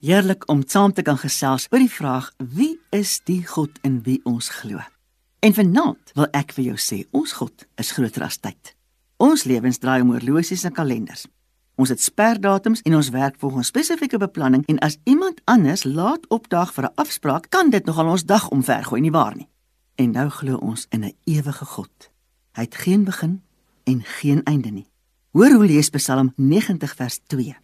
Heerlik om saam te kan gesels oor die vraag: Wie is die God in wie ons glo? En vanaand wil ek vir jou sê, ons God is groter as tyd. Ons lewens draai om horlosies en kalenders. Ons het sperdatums en ons werk volgens spesifieke beplanning en as iemand anders laat opdaag vir 'n afspraak, kan dit nogal ons dag omvergooi, nie waar nie? En nou glo ons in 'n ewige God. Hy het geen begin en geen einde nie. Hoor hoe lees Psalm 90 vers 2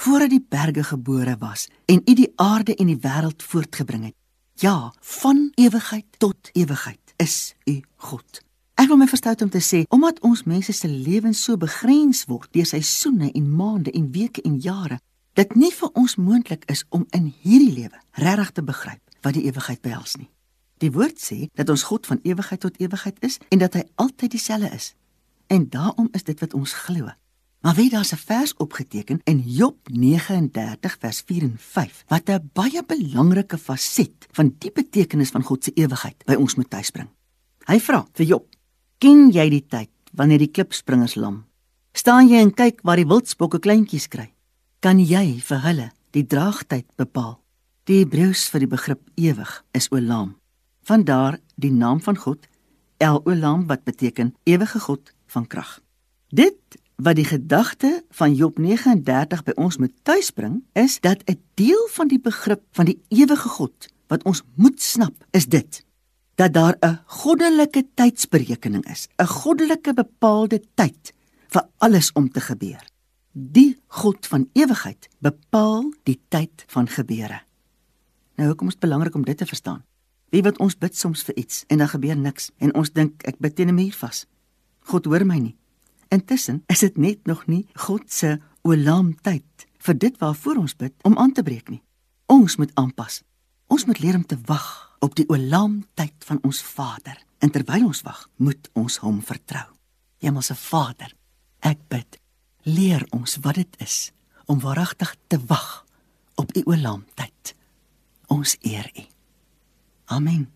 voordat die berge gebore was en u die aarde en die wêreld voortgebring het. Ja, van ewigheid tot ewigheid is u God. Ek wil my verstout om te sê, omdat ons mense se lewens so begrens word deur seisoene en maande en weke en jare, dit nie vir ons moontlik is om in hierdie lewe regtig te begryp wat die ewigheid behels nie. Die woord sê dat ons God van ewigheid tot ewigheid is en dat hy altyd dieselfde is. En daarom is dit wat ons glo. Maar weet daar's 'n vers opgeteken in Job 39 vers 4 en 5 wat 'n baie belangrike faset van die betekenis van God se ewigheid by ons moet tuisbring. Hy vra vir Job: "Ken jy die tyd wanneer die klipspringers lam? Staan jy en kyk waar die wildsbokke kleintjies kry? Kan jy vir hulle die draagtyd bepaal?" Die Hebreëus vir die begrip ewig is Olam. Vandaar die naam van God El Olam wat beteken ewige God van krag. Dit wat die gedagte van Job 39 by ons moet tuisbring is dat 'n deel van die begrip van die ewige God wat ons moet snap is dit dat daar 'n goddelike tydsberekening is, 'n goddelike bepaalde tyd vir alles om te gebeur. Die God van ewigheid bepaal die tyd van gebeure. Nou hoekom is dit belangrik om dit te verstaan? Wie wat ons bid soms vir iets en dan gebeur niks en ons dink ek bid teen 'n muur vas. God hoor my nie. Intussen is dit net nog nie God se olam tyd vir dit waarvoor ons bid om aan te breek nie. Ons moet aanpas. Ons moet leer om te wag op die olam tyd van ons Vader. En terwyl ons wag, moet ons hom vertrou. Hemelse Vader, ek bid, leer ons wat dit is om waaragtig te wag op u olam tyd. Ons eer u. Amen.